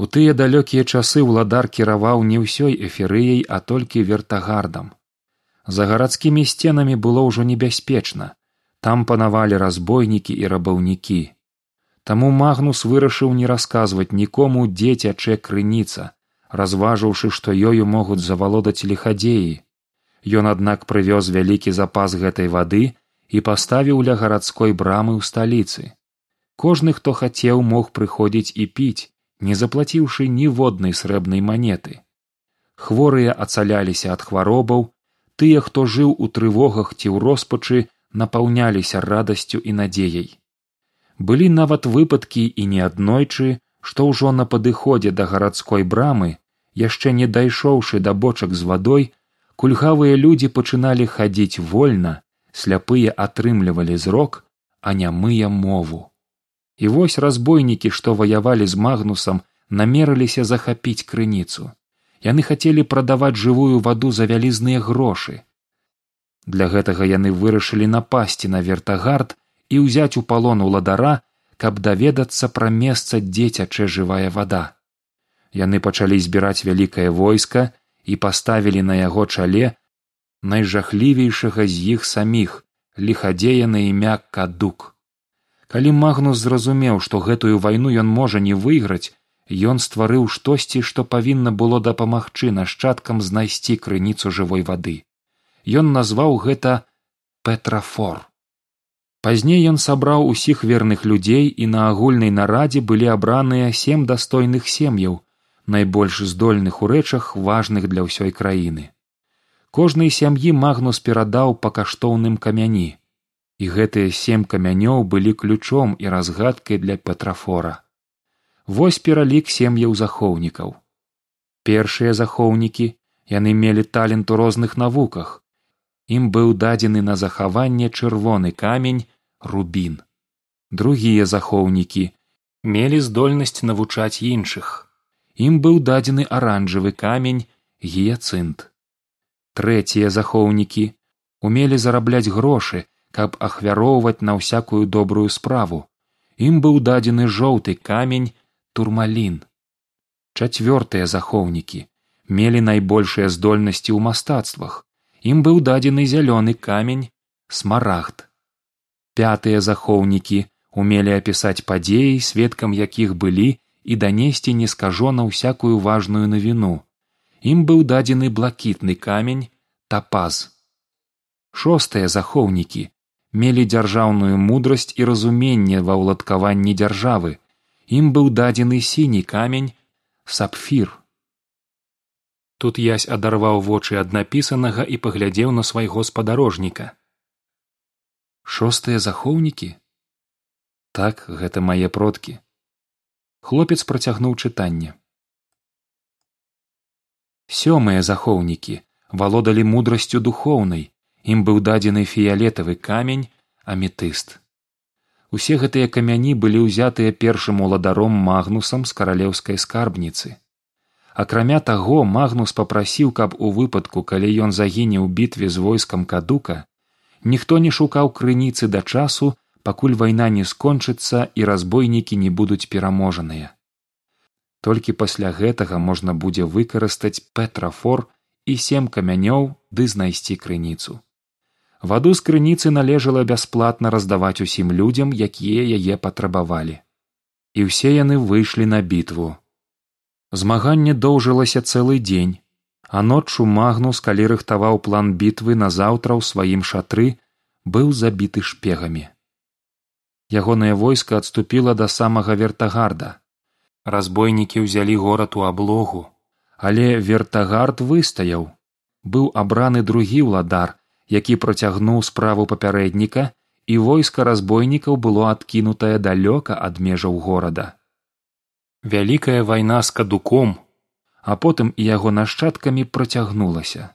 У тыя далёкія часы ўладар кіраваў не ўсёй эферыяй, а толькі вертагардам. За гарадскімі сценамі было ўжо небяспечна. Там панавалі разбойнікі і рабаўнікі. Таму магнус вырашыў не расказваць нікому дзе цячэ крыніца разважыўшы што ёю могуць завалодаць лихадзеі ён аднак прывёз вялікі запас гэтай вады і паставіў ля гарадской брамы ў сталіцы. Кожны хто хацеў мог прыходзіць і піць не заплаціўшы ніводнай срэбнай манеты хворыя ацаляліся ад хваробаў тыя хто жыў у трывогах ці ў роспачы напаўняліся радасцю і надзеяй. Былі нават выпадкі і неаднойчы што ўжо на падыходзе да гарадской брамы яшчэ не дайшоўшы да бочак з вадой кульгавыя людзі пачыналі хадзіць вольна сляпыя атрымлівалі зрок а нямыя мову і вось разбойнікі што ваявалі з магнусам намерыліся захапіць крыніцу. Яны хацелі прадаваць жывую ваду за вялізныя грошы. Для гэтага яны вырашылі напасці на вертагард і ўзяць у палон уладара каб даведацца пра месца дзе цячэ жывая вада. Яны пачалі збіраць вялікае войска і паставілі на яго чале найжахлівейшага з іх саміх лихадзея на імя кадук калі магнус зразумеў што гэтую вайну ён можа не выйграць ён стварыў штосьці што павінна было дапамагчы нашчадкам знайсці крыніцу жывой вады. Ён назваў гэта петрафор. Пазней ён сабраў усіх верных людзей і на агульнай нарадзе былі абраныя сем дастойных сем'яў найбольш здольных у рэчах важных для ўсёй краіны. Кожнай сям'і магнус перадаў па каштоўным камяні і гэтыя сем камянёў былі ключом і разгадкай для петрафора. Вось пералік сем'яў захоўнікаў. Першыя захоўнікі яны мелі талент у розных навуках. Ім быў дадзены на захаванне чырвоны камень рубін. Другія захоўнікі мелі здольнасць навучаць іншых. Ім быў дадзены аранжавы камень гіяцынт. Трэція захоўнікі умелі зарабляць грошы каб ахвяроўваць на ўсякую добрую справу. Ім быў дадзены жоўты камень турмалін. Чацвёртыя захоўнікі мелі найбольшыя здольнасці ў мастацтвах. Ім быў дадзены зялёны камень смарагд. Пятыя захоўнікі умелі апісаць падзеі сведкам якіх былі і данесці нескажона ўсякую важную навіну. Ім быў дадзены блакітны камень тапаз. Шостыя захоўнікі мелі дзяржаўную мудрасць і разуменне ва ўладкаванні дзяржавы. Ім быў дадзены сіні камень сапфір. Тут язь адарваў вочы ад напісанага і паглядзеў на свайго спадарожніка. Шостыя захоўнікі? Так гэта мае продкі хлопец працягнуў чытанне. Сёмыя захоўнікі валодалі мудрасцю духоўнай ім быў дадзены фіялетавы камень аметыст. Усе гэтыя камяні былі ўзятыя першым уладаром магнусам з каралеўскай скарбніцы. Акрамя таго магнус папрасіў каб у выпадку калі ён загіне ў бітве з войскам кадука ніхто не шукаў крыніцы да часу пакуль вайна не скончыцца і разбойнікі не будуць пераможаныя. Толькі пасля гэтага можна будзе выкарыстаць петрафор і сем камянёў ды знайсці крыніцу ваду з крыніцы належала бясплатна раздаваць усім людзям якія яе патрабавалі. І ўсе яны выйшлі на бітву. Змаганне доўжылася цэлы дзень а ноччу магнус калі рыхтаваў план бітвы назаўтра ў сваім шатры быў забіты шпегамі. Ягонае войска адступіла да самага вертагарда. Разбойнікі ўзялі горад у аблогу але вертагард выстаяў. Быў абраны другі ўладар які працягнуў справу папярэдніка і войска разбойнікаў было адкінутае далёка ад межаў горада. Вялікая вайна з кадуком а потым і яго нашчадкамі працягнулася.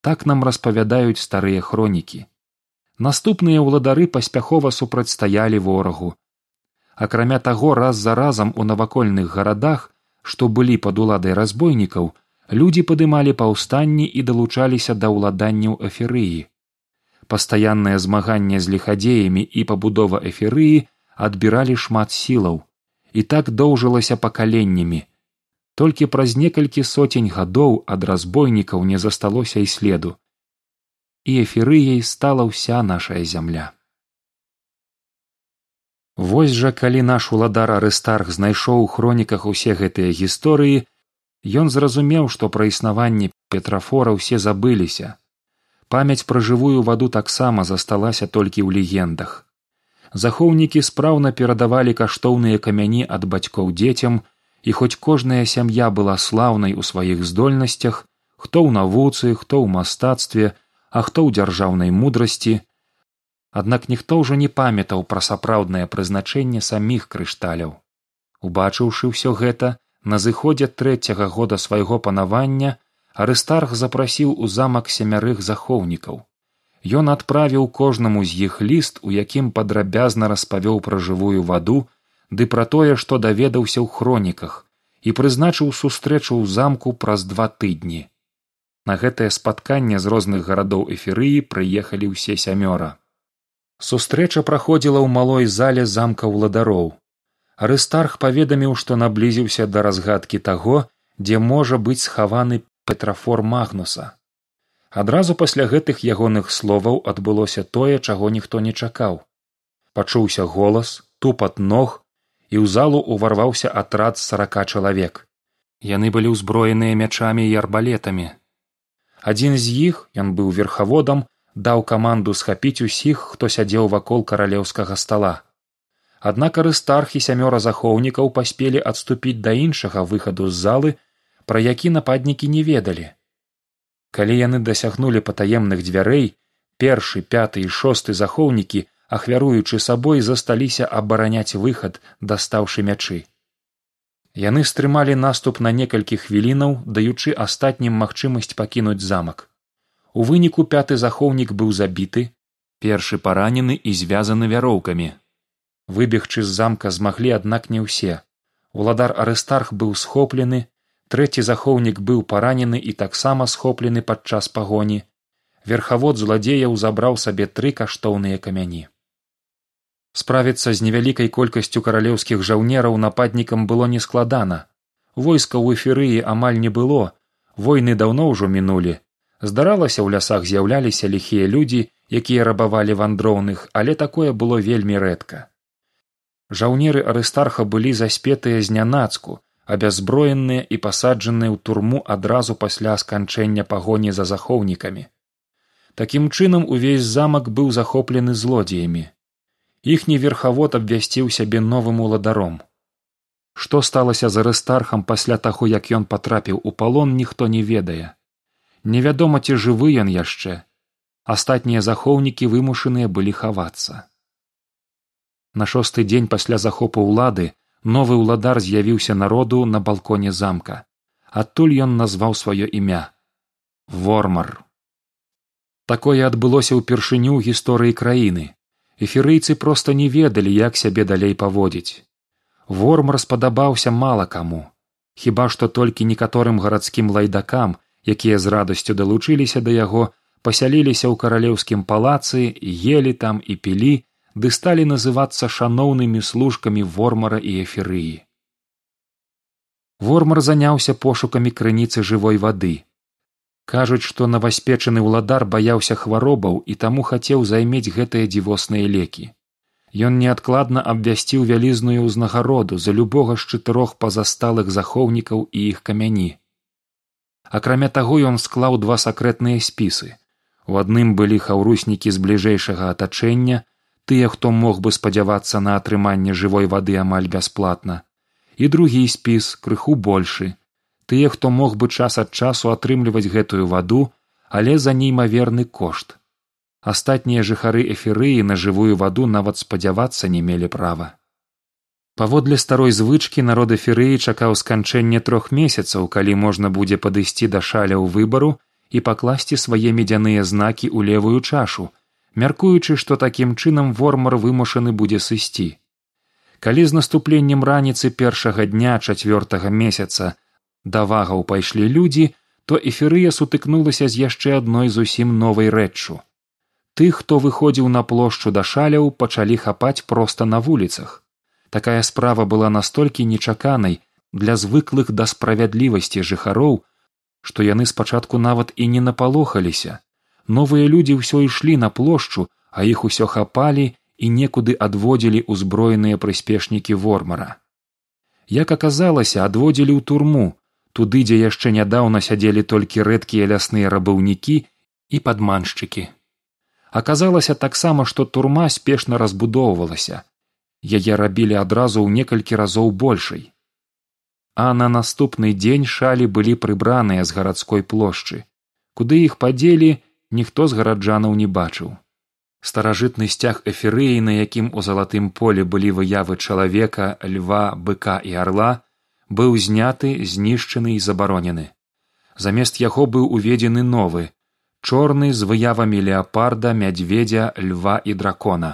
Так нам распавядаюць старыя хронікі. Наступныя ўладары паспяхова супрацьстаялі ворагу. Акрамя таго раз за разам у навакольных гарадах што былі пад уладай разбойнікаў людзі падымалі паўстанні і далучаліся да ўладанняў эферыі пастаяннае змаганне з лихадзеямі і пабудова эферыі адбіралі шмат сілаў. І так доўжылася пакаленнямі. Толькі праз некалькі соцень гадоў ад разбойнікаў не засталося і следу. І эферыяй стала ўся нашая зямля. Вось жа калі наш уладар арыстарх знайшоў у хроніках усе гэтыя гісторыі ён зразумеў што пра існаванне петрафора ўсе забыліся. Памяць пра жывую ваду таксама засталася толькі ў легендах. Захоўнікі спраўна перадавалі каштоўныя камяні ад бацькоў дзецям і хоць кожная сям'я была слаўнай у сваіх здольнасцях хто ў навуцы хто ў мастацтве а хто ў дзяржаўнай мудрасці аднак ніхто ўжо не памятаў пра сапраўднае прызначэнне саміх крышталяў. Убачыўшы ўсё гэта на зыходзе трэцяга года свайго панавання арыстарх запрасіў у замак сямярых захоўнікаў. Ён адправіў кожнаму з іх ліст у якім падрабязна распавёў пра жывую ваду ды пра тое што даведаўся ў хроніках і прызначыў сустрэчу ў замку праз два тыдні. На гэтае спатканне з розных гарадоў эферыі прыехалі ўсе сямёра. Сустрэча праходзіла ў малой зале замка ўладароў арыстарх паведаміў што наблізіўся да разгадкі таго дзе можа быць схаваны петрафор магнуса. Адразу пасля гэтых ягоных словаў адбылося тое чаго ніхто не чакаў. Пачуўся голас тупат ног і ў залу ўварваўся атрад сарака чалавек. Яны былі ўзброеныя мячамі і арбалетамі. Адзін з іх ён быў верхаводам даў каманду схапіць усіх хто сядзеў вакол каралеўскага стала аднак арыстарх і сямёра захоўнікаў паспелі адступіць да іншага выхаду з залы пра які нападнікі не ведалі. Калі яны дасягнулі патаемных дзвярэй першы пяты і шосты захоўнікі ахвяруючы сабой засталіся абараняць выхад дастаўшы мячы. Яны стрымалі наступ на некалькі хвілінаў даючы астатнім магчымасць пакінуць замак. У выніку пяты захоўнік быў забіты першы паранены і звязаны вяроўкамі выбегчы з замка змаглі аднак не ўсе. Уладар арыстарх быў схоплены трэці захоўнік быў паранены і таксама схоплены падчас пагоні. Верхавод зладзеяў забраў сабе тры каштоўныя камяні. Справіцца з невялікай колькасцю каралеўскіх жаўнераў нападнікам было нескладана. Войска ў эферыі амаль не было войны даўно ўжо мінулі. Здаралася ў лясах з'яўляліся ліхія людзі якія рабавалі вандроўных але такое было вельмі рэдка жаўнеры арыстарха былі заспетыя знянацку абяззброеныя і пасаджаныя ў турму адразу пасля сканчэння пагоні за захоўнікамі. Такім чынам увесь замак быў захоплены злодзеямі. Іхні верхавод абвясціў сябе новым уладаром. Што сталася з арыстархам пасля таго як ён патрапіў у палон ніхто не ведае. Невядома ці жывы ён яшчэ. Астатнія захоўнікі вымушаныя былі хавацца на шосты дзень пасля захопу ўлады новы ўладар з'явіўся народу на балконе замка. Адтуль ён назваў сваё імя вормар. Такое адбылося ўпершыню ў гісторыі краіны. Эферыйцы проста не ведалі як сябе далей паводзіць. Вормар спадабаўся мала каму. Хіба што толькі некаторым гарадскім лайдакам якія з радасцю далучыліся да яго пасяліліся ў каралеўскім палацы елі там і пілі ды сталі называцца шаноўнымі служкамі вормара і эферыі вормар заняўся пошукамі крыніцы жывой вады. Кажуць што новаспечаны ўладар баяўся хваробаў і таму хацеў займець гэтыя дзівосныя лекі. Ён неадкладна абвясціў вялізную ўзнагароду за любога з чатырох пазасталых захоўнікаў і іх камяні. Акрамя таго ён склаў два сакрэтныя спісы. У адным былі хаўруснікі з бліжэйшага атачэння тыя хто мог бы спадзявацца на атрыманне жывой вады амаль бясплатна. І другі спіс крыху большы. Тыя хто мог бы час ад часу атрымліваць гэтую ваду але за неймаверны кошт. Астатнія жыхары эферыі на жывую ваду нават спадзявацца не мелі права. Паводле старой звычкі народ эферыі чакаў сканчэння трох месяцаў калі можна будзе падысці да шаляў выбару і пакласці свае медзяныя знакі ў левую чашу мяркуючы што такім чынам вормар вымушаны будзе сысці. Калі з наступленнем раніцы першага дня чацвёртага месяца да вагаў пайшлі людзі то эферыя сутыкнулася з яшчэ адной зусім новай рэччу. Тых хто выходзіў на плошчу да шаляў пачалі хапаць проста на вуліцах. Такая справа была настолькі нечаканай для звыклых да справядлівасці жыхароў што яны спачатку нават і не напалохаліся новыя людзі ўсё ішлі на плошчу а іх усё хапалі і некуды адводзілі ўзброеныя прыспешнікі вормара. Як аказалася адводзілі ў турму туды дзе яшчэ нядаўна сядзелі толькі рэдкія лясныя рабаўнікі і падманшчыкі. Аказалася таксама што турма спешна разбудоўвалася. Яе рабілі адразу ў некалькі разоў большай. А на наступны дзень шалі былі прыбраныя з гарадской плошчы. Куды іх падзелі ніхто з гараджанаў не бачыў. Старажытны сцяг эферыі на якім у залатым полі былі выявы чалавека льва быка і арла быў зняты знішчаны і забаронены. Замест яго быў уведзены новы чорны з выявамі леапарда мядзведзя льва і дракона.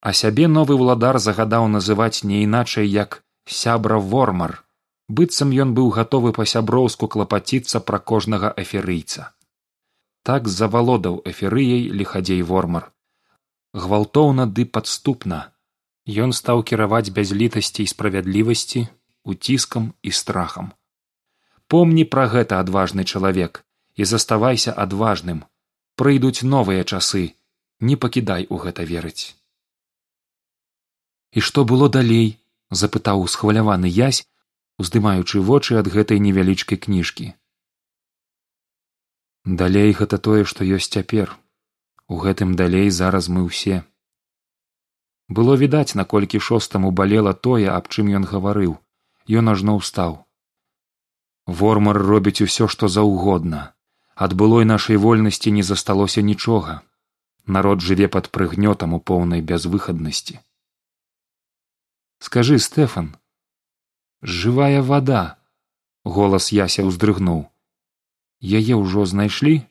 А сябе новы ўладар загадаў называць не іначай як сябра вормар. Быццам ён быў гатовы па сяброўску клапаціцца пра кожнага эферыйца так завалодаў эферыяй лихадзей вормар. Гвалтоўна ды падступна. Ён стаў кіраваць бязлітасці і справядлівасці уціскам і страхам. Помні пра гэта адважны чалавек і заставайся адважным. Прыйдуць новыя часы. Не пакідай у гэта верыць. І што было далей запытаў усхваляваны язь уздымаючы вочы ад гэтай невялічкай кніжкі далей гэта тое што ёсць цяпер. У гэтым далей зараз мы ўсе. Было відаць наколькі шостаму балела тое аб чым ён гаварыў. Ён ажно ўстаў. Вормар робіць усё што заўгодна. Ад былой нашай вольнасці не засталося нічога. Народ жыве пад прыгнётам у поўнай бязвыхаднасці. Скажы стэфан жывая вада голас яся ўздрыгнуў яе ўжо знайшлі?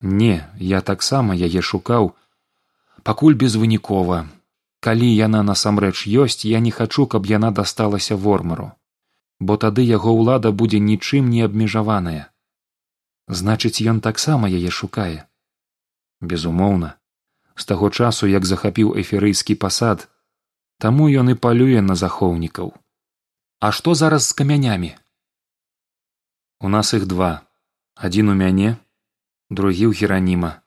Не я таксама яе шукаў. Пакуль безвынікова. Калі яна насамрэч ёсць я не хачу каб яна дасталася вормару. Бо тады яго ўлада будзе нічым не абмежаваная. Значыць ён таксама яе шукае? Безумоўна. З таго часу як захапіў эферыйскі пасад таму ён і палюе на захоўнікаў. А што зараз з камянямі у нас іх два. Адзін у мяне другі ў гераніма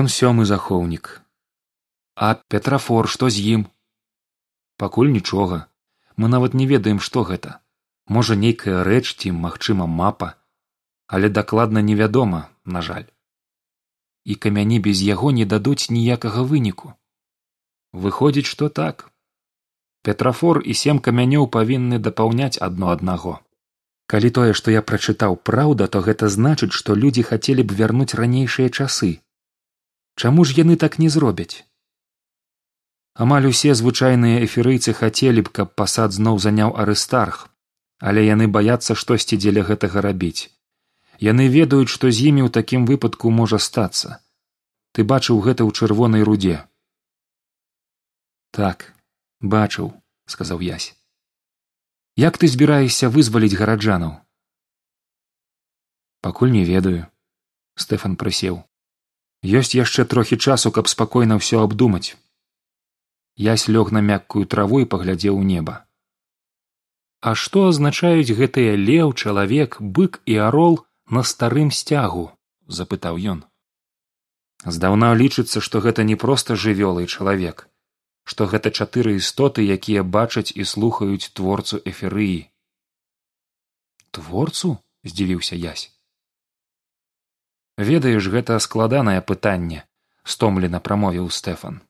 ён сёмы захоўнік. А петрафор што з ім? Пакуль нічога. Мы нават не ведаем што гэта. Можа нейкая рэч ці магчыма мапа. Але дакладна невядома на жаль. І камяні без яго не дадуць ніякага выніку. Выходзіць што так. Петрафор і сем камянёў павінны дапаўняць адно аднаго калі тое што я прачытаў праўда то гэта значыць што людзі хацелі б вярнуць ранейшыя часы. Чаму ж яны так не зробяць? Амаль усе звычайныя эферыйцы хацелі б каб пасад зноў заняў арыстарх але яны баяцца штосьці дзеля гэтага рабіць. Яны ведаюць што з імі ў такім выпадку можа стацца. Ты бачыў гэта ў чырвонай рудзе так бачыў сказаў язь як ты збіраешся вызваліць гараджанаў? Пакуль не ведаю. Стэфан прысеў. Ёсць яшчэ трохі часу каб спакойна ўсё абдумаць. Ясь лёг на мяккую траву і паглядзеў у неба. А што азначаюць гэтыя леў чалавек бык і арол на старым сцягу? Запытаў ён. Здаўна лічыцца што гэта не проста жывёлы чалавек што гэта чатыры істоты якія бачаць і слухаюць творцу эферыі творцу? здзівіўся язь ведаеш гэта складанае пытанне стомлена прамовіў стэфан.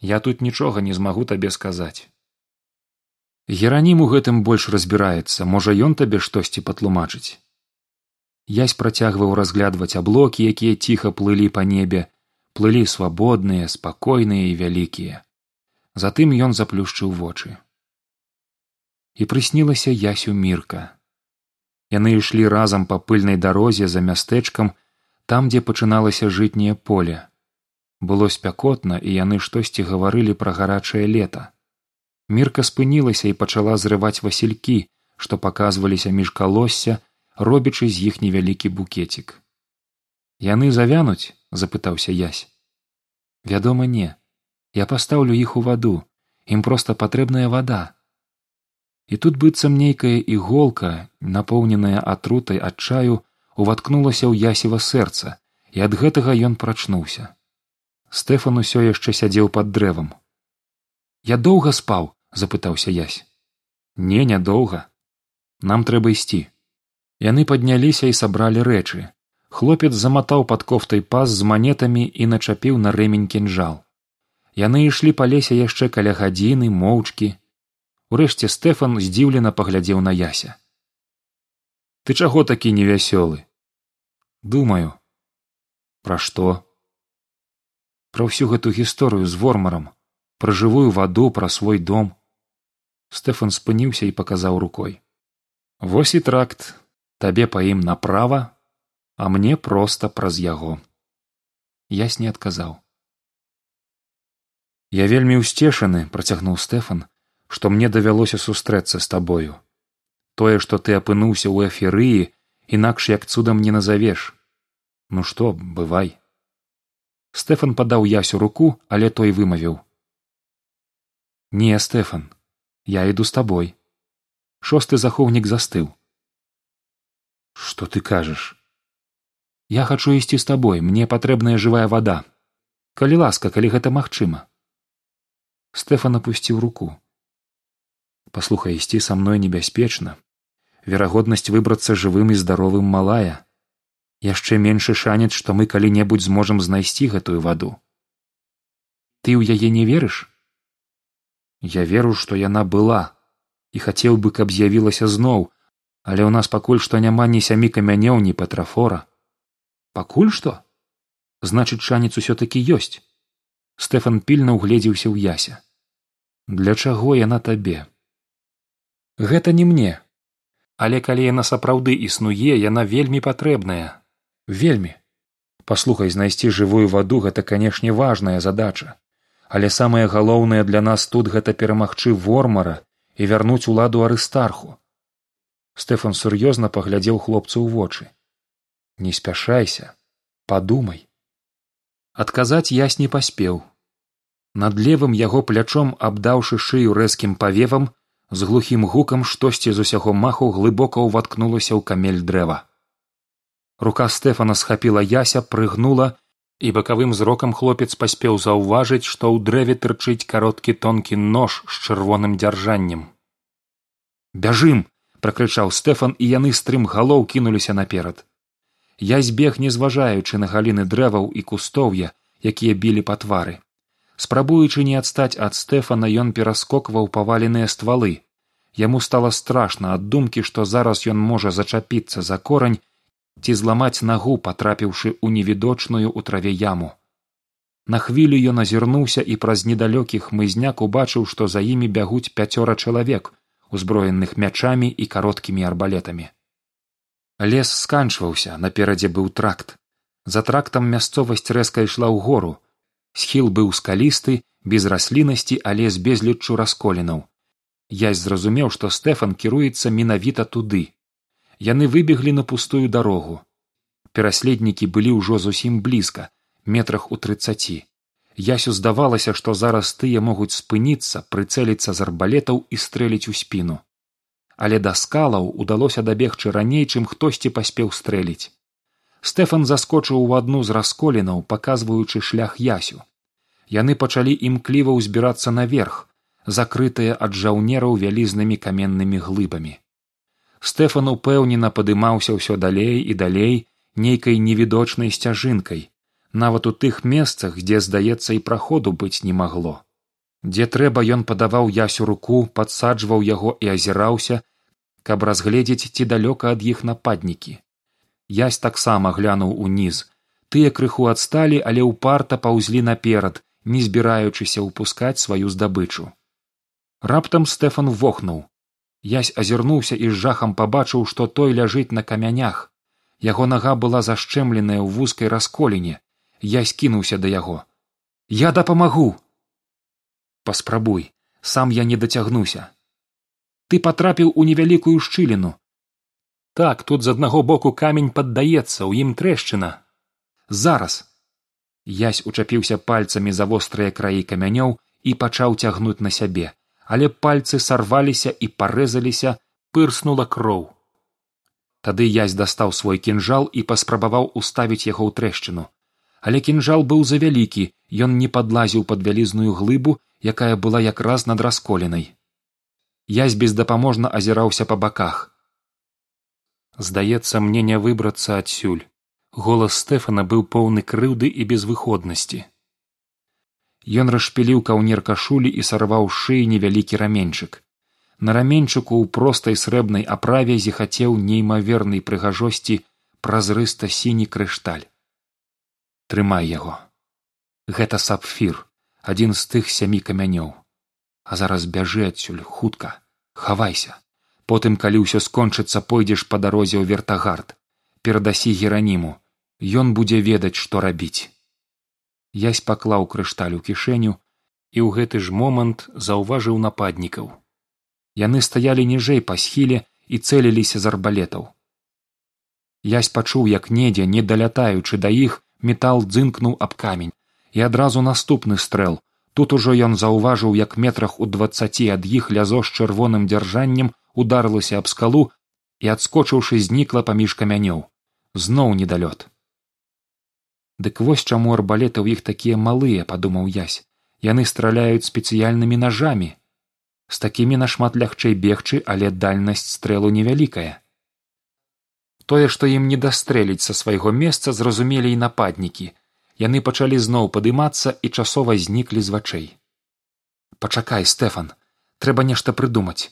Я тут нічога не змагу табе сказаць. Геранім у гэтым больш разбіраецца можа ён табе штосьці патлумачыць? Язь працягваў разглядваць аблокі якія ціха плылі па небе. Плылі свабодныя спакойныя і вялікія затым ён заплюшчыў вочы. І прыснілася ясю мірка. Яны ішлі разам па пыльнай дарозе за мястэчкам там дзе пачыналася жытняе поле. Было спякотна і яны штосьці гаварылі пра гарачае лета. Мірка спынілася і пачала зрываць васількі што паказваліся між калосся робячы з іх невялікі букецік. Яны завянуць запытаўся язь вядома не я пастаўлю іх у ваду ім проста патрэбная вада і тут быццам нейкая іголка напоўненая атрутай адчаю уваткнулася ў ясева сэрца і ад гэтага ён прачнуўся. Стэфан усё яшчэ сядзеў пад дрэвам. Я доўга спаў запытаўся язь не нядоўга. Нам трэба ісці яны падняліся і сабралі рэчы. Хлопец заматаў пад кофтай пас з манетамі і начапіў на рэмень кінжал яны ішлі па лесе яшчэ каля гадзіны моўчкі. Урэшце стэфан здзіўлена паглядзеў на яся. Ты чаго такі невясёлы? Думаю пра што? Пра ўсю гэту гісторыю з вормарам пра жывую ваду пра свой дом стэфан спыніўся і паказаў рукой. Вось і тракт. Табе па ім направа а мне проста праз яго ясь не адказаў я вельмі ўсцешаны працягнуў стэфан што мне давялося сустрэцца з табою. Тое што ты апынуўся ў эферыі інакш як цудам не назавеш. Ну што бывай. Стэфан падаў ясю руку але той вымавіў. Не стэфан я іду з табой шосты захоўнік застыў. Што ты кажаш? Я хачу ісці з табой мне патрэбная жывая вада. Калі ласка калі гэта магчыма стэфан апусціў руку. Паслухай ісці са мной небяспечна верагоднасць выбрацца жывым і здаровым малая. Яшчэ меншы шанец што мы калі небудзь зможам знайсці гэтую ваду ты ў яе не верыш? Я веру што яна была і хацеў бы каб з'явілася зноў але ў нас пакуль што няма ні сямі камянёў ні патрафора пакуль што? Значыць шанец усё такі ёсць стэфан пільна ўгледзеўся ў яся для чаго яна табе? Гэта не мне. Але калі яна сапраўды існуе яна вельмі патрэбная вельмі. Паслухай знайсці жывую ваду гэта канешне важная задача. Але самае галоўнае для нас тут гэта перамагчы вормара і вярнуць уладу арыстарху стэфан сур'ёзна паглядзеў хлопцу ў вочы. Не спяшайся. Падумай адказаць ясь не паспеў. Над левым яго плячом абдаўшы шыю рэзкім павевам з глухім гукам штосьці з усяго маху глыбока ўваткнулася ў камель дрэва. Рука стэфана схапіла яся прыгнула і бакавым зрокам хлопец паспеў заўважыць што ў дрэве тырчыць кароткі тонкі нож з чырвоным дзяржаннем. Бяжым пракрычаў стэфан і яны стрым галоў кінуліся наперад я збег не зважаючы на галіны дрэваў і кустоўя якія білі па твары. Спрабуючы не адстаць ад стэфана ён пераскокваў паваленыя ствалы. Яму стала страшна ад думкі што зараз ён можа зачапіцца за корань ці зламаць нагу патрапіўшы ў невідочную ў траве яму. На хвілю ён азірнуўся і праз недалёкі хмызняк убачыў што за імі бягуць пяцёра чалавек узброеных мячамі і кароткімі арбалетамі лес сканчваўся наперадзе быў тракт. За трактам мясцовасць рэзка ішла ў гору схіл быў скалісты без расліннасці але з безліччу расколінаў. Язь зразумеў што стэфан кіруецца менавіта туды. Яны выбеглі на пустую дарогу. Пераследнікі былі ўжо зусім блізка метрах у трыцаці ясю здавалася што зараз тыя могуць спыніцца прыцэліцца з арбалетаў і стрэліць у спіну але да скалаў удалося дабегчы раней чым хтосьці паспеў стрэліць. Стэфан заскочыў у адну з расколінаў паказваючы шлях ясю. Яны пачалі імкліва ўзбірацца наверх закрытыя ад жаўнераў вялізнымі каменнымі глыбамі. Стэфан упэўнена падымаўся ўсё далей і далей нейкай невідочнай сцяжынкай нават у тых месцах дзе здаецца і праходу быць не магло дзе трэба ён падаваў ясю руку падсаджваў яго і азіраўся каб разгледзець ці далёка ад іх нападнікі. Язь таксама глянуў уніз. Тыя крыху адсталі але ўпарта паўзлі наперад не збіраючыся ўпускаць сваю здабычу. Раптам стэфан вохнуў. Язь азірнуўся і з жахам пабачыў што той ляжыць на камянях. Яго нага была зашчэмленая ў вузкай расколіне. Я скінуўся да яго. Я дапамагу паспрабуй сам я не дацягнуся ты патрапіў у невялікую шчыліну так тут з аднаго боку камень паддаецца ў ім трэшчына зараз язь учапіўся пальцамі за вострыя краі камянёў і пачаў цягнуць на сябе, але пальцы сарваліся і парэзаліся, пырснула кроў. Тады язь дастаў свой кінжал і паспрабаваў уставіць яго ў трэшчыну. Але кінжал быў завялікі, ён не падлазіў пад вялізную глыбу, якая была якраз над расколінай. Язь бездапаможна азіраўся па баках. Здаецца, мне не выбрацца адсюль. Голас стэфана быў поўны крыўды і безвыходнасці. Ён расшпіліў каўнер кашулі і сарваў шыі невялікі раменьчык на раменьчыку ў простай срэбнай аправе зіхацеў неймавернай прыгажосці празрыста сіні крышталь трымай яго гэта сапфір адзін з тых сямі камянёў. А зараз бяжы адсюль хутка хавайся. Потым калі ўсё скончыцца пойдзеш па дарозе ў вертагард. Перадасі гераніму. Ён будзе ведаць што рабіць. Язь паклаў крышталь у кішэню і ў гэты ж момант заўважыў нападнікаў. Яны стаялі ніжэй па схіле і цэліліся з арбалетаў. Язь пачуў як недзе не далятаючы да іх метал дзынкнуў аб камень і адразу наступны стрэл. Тут ужо ён заўважыў як метрах у двацаці ад іх лязо з чырвоным дзяржаннем ударылася аб скалу і адскочыўшы знікла паміж камянёў. Зноў недалёт. Дык вось чаму арбалеты ў іх такія малыя падумаў язь яны страляюць спецыяльнымі нажамі. З такімі нашмат лягчэй бегчы але дальнасць стрэлу невялікая тое што ім не дастрэліць са свайго месца зразумелі і нападнікі яны пачалі зноў падымацца і часова зніклі з вачэй. Пачакай стэфан трэба нешта прыдумаць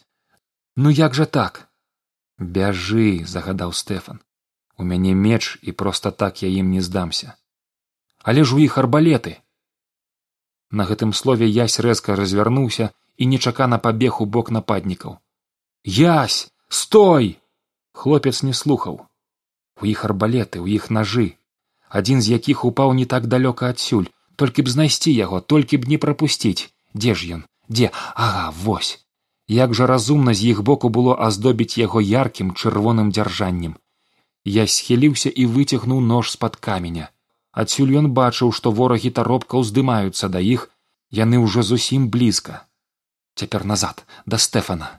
ну як жа так? Бяжы загадаў стэфан. У мяне меч і проста так я ім не здамся але ж у іх арбалеты! На гэтым слове язь рэзка развярнуўся і нечакана пабег у бок нападнікаў. Язь стой хлопец не слухаў. У іх арбалеты у іх нажы адзін з якіх упаў не так далёка адсюль. Толькі б знайсці яго толькі б не прапусціць. Дзе ж ён? Дзе? Ага вось. Як жа разумна з іх боку было аздобіць яго яркім чырвоным дзяржаннем. Я схіліўся і выцягнуў нож з пад каменя. Адсюль ён бачыў што ворагі таропка ўздымаюцца да іх яны ўжо зусім блізка. Цяпер назад да стэфана.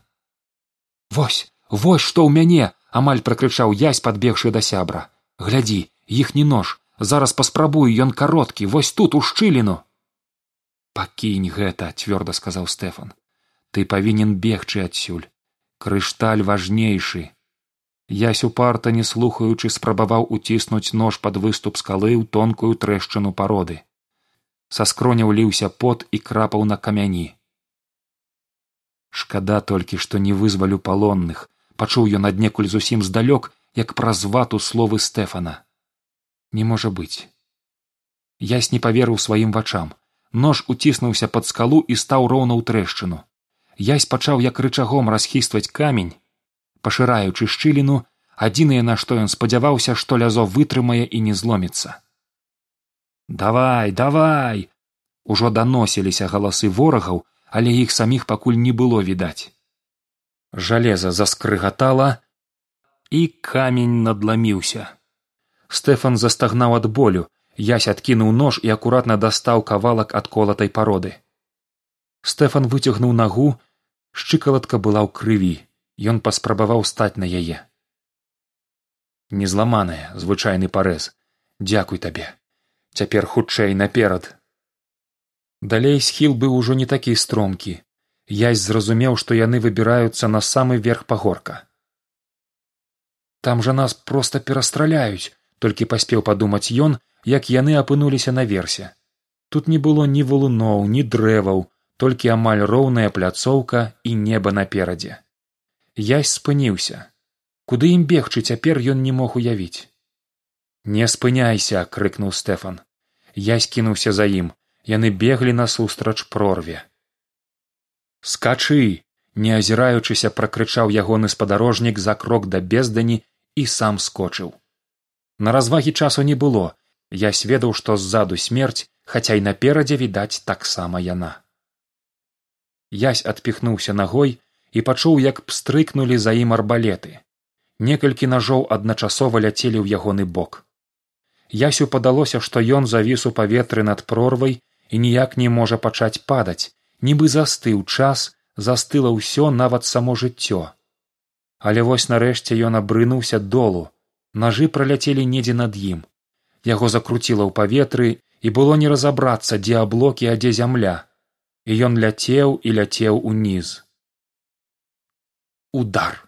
Вось вось што ў мяне амаль пракрычаў язь падбегшы да сябра. Глядзі іхні нож зараз паспрабую ён кароткі вось тут у шчыліну. Пакінь гэта цвёрда сказаў стэфан. Ты павінен бегчы адсюль. Крышталь важнейшы. Ясь упарта не слухаючы спрабаваў уціснуць нож пад выступ скалы ў тонкую трэшчыну пароды. Са скроняў ліўся пот і крапаў на камяні. Шкада толькі што не вызвалю палонных пачуў ён аднекуль зусім здалёк як праз вату словы стэфана не можа быць ясь не паверыў сваім вачам. Нож уціснуўся пад скалу і стаў роўна ў трэшчыну. Ясь пачаў як рычагом расхістваць камень пашыраючы шчыліну адзінае на што ён спадзяваўся што лязо вытрымае і не зломіцца. Давай давай! Ужо даносіліся галасы ворагаў але іх саміх пакуль не было відаць. Жалеза заскрыгатала і камень надламіўся стэфан застагнаў ад болю. Ясь адкінуў нож і акуратна дастаў кавалак ад колатай пароды. Стэфан выцягнуў нагу. Шчыкалатка была ў крыві. Ён паспрабаваў стаць на яе. Незламаная звычайны парэз. Дзякуй табе. Цяпер хутчэй наперад. Далей схіл быў ужо не такі стромкі. Язь зразумеў што яны выбіраюцца на самы верх пагорка. Там жа нас проста перастраляюць толькі паспеў падумаць ён як яны апынуліся наверсе тут не было ні валуноў ні дрэваў толькі амаль роўная пляцоўка і неба наперадзе. Язь спыніўся. Куды ім бегчы цяпер ён не мог уявіць. Не спыняйся крыкнуў стэфан. Я скінуўся за ім. Яны беглі насустрач прорве. Скачы не азіраючыся пракрычаў ягоны спадарожнік за крок да бездані і сам скочыў на развагі часу не было. Я сведаў што ззаду смерць хаця і наперадзе відаць таксама яна. Язь адпіхнуўся нагой і пачуў як пстрыкнулі за ім арбалеты. Некалькі нажоў адначасова ляцелі ў ягоны бок. Ясю падалося што ён завіс у паветры над прорвай і ніяк не можа пачаць падаць. Нібы застыў час застыла ўсё нават само жыццё. Але вось нарэшце ён абрынуўся долу нажы праляцелі недзе над ім яго закруціла ў паветры і было не разабрацца дзе аблокі а дзе зямля. І ён ляцеў і ляцеў уніз. Удар